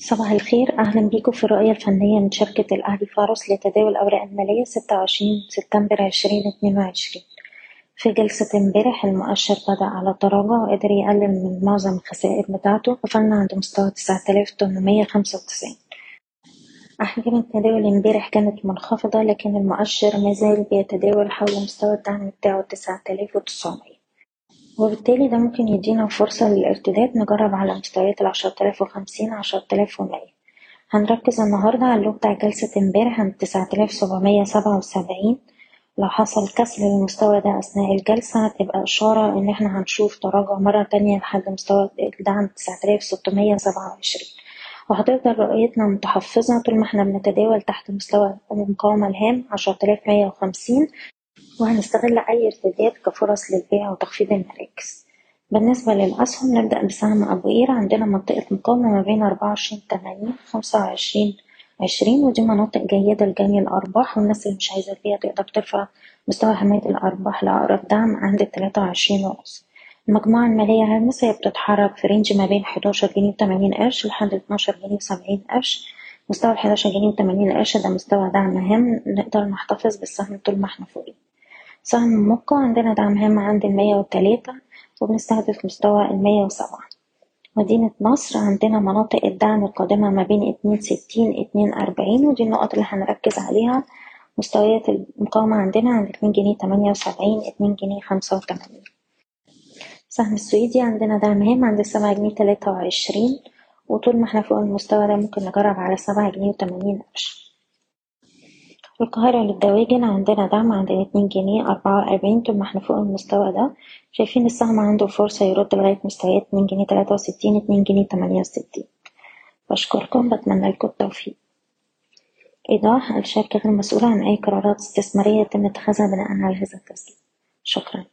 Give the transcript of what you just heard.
صباح الخير. أهلا بيكم في الرؤية الفنية من شركة الأهلي فارس لتداول الأوراق المالية ستة وعشرين سبتمبر عشرين اتنين وعشرين. في جلسة امبارح المؤشر بدأ على تراجع وقدر يقلل من معظم الخسائر بتاعته قفلنا عند مستوى تسعة آلاف تمنمية خمسة وتسعين. أحجام التداول امبارح كانت منخفضة لكن المؤشر مازال بيتداول حول مستوى الدعم بتاعه تسعة آلاف وتسعمية. وبالتالي ده ممكن يدينا فرصة للارتداد نجرب على مستويات العشرة آلاف وخمسين عشرة آلاف ومية. هنركز النهاردة على اللو بتاع جلسة امبارح عند تسعة آلاف سبعمية سبعة وسبعين. لو حصل كسر للمستوى ده أثناء الجلسة هتبقى إشارة إن إحنا هنشوف تراجع مرة تانية لحد مستوى الدعم تسعة آلاف ستمية سبعة وعشرين. وهتفضل رؤيتنا متحفظة طول ما إحنا بنتداول تحت مستوى المقاومة الهام عشرة آلاف مية وخمسين. وهنستغل أي ارتداد كفرص للبيع وتخفيض المراكز. بالنسبة للأسهم نبدأ بسهم أبو قير عندنا منطقة مقاومة ما بين أربعة وعشرين تمانين خمسة وعشرين عشرين ودي مناطق جيدة لجني الأرباح. والناس اللي مش عايزة تبيع تقدر ترفع مستوى حماية الأرباح لأقرب دعم عند التلاتة وعشرين ونص المجموعة المالية هرمس هي بتتحرك في رينج ما بين حداشر جنيه وتمانين قرش لحد اتناشر جنيه وسبعين قرش. مستوى الحداشر جنيه وتمانين قرش ده مستوى دعم هام. نقدر نحتفظ بالسهم طول ما إحنا فوقيه سهم موقع عندنا دعم هام عند المية وتلاتة وبنستهدف مستوى المية وسبعة. مدينة نصر عندنا مناطق الدعم القادمة ما بين اتنين ستين اتنين أربعين ودي النقط اللي هنركز عليها. مستويات المقاومة عندنا عند اتنين جنيه تمانية وسبعين اتنين جنيه خمسة وتمانين. سهم السويدي عندنا دعم هام عند سبعة جنيه تلاتة وعشرين وطول ما إحنا فوق المستوى ده ممكن نجرب على سبعة جنيه وتمانين قرش. القاهرة للدواجن عندنا دعم عند اتنين جنيه أربعة وأربعين طول ما إحنا فوق المستوى ده. شايفين السهم عنده فرصة يرد لغاية مستويات اتنين جنيه تلاتة وستين اتنين جنيه تمانية وستين. بشكركم بتمنى لكم التوفيق. إيضاح الشركة غير مسؤولة عن أي قرارات استثمارية يتم اتخاذها بناء على هذا التسجيل شكرا.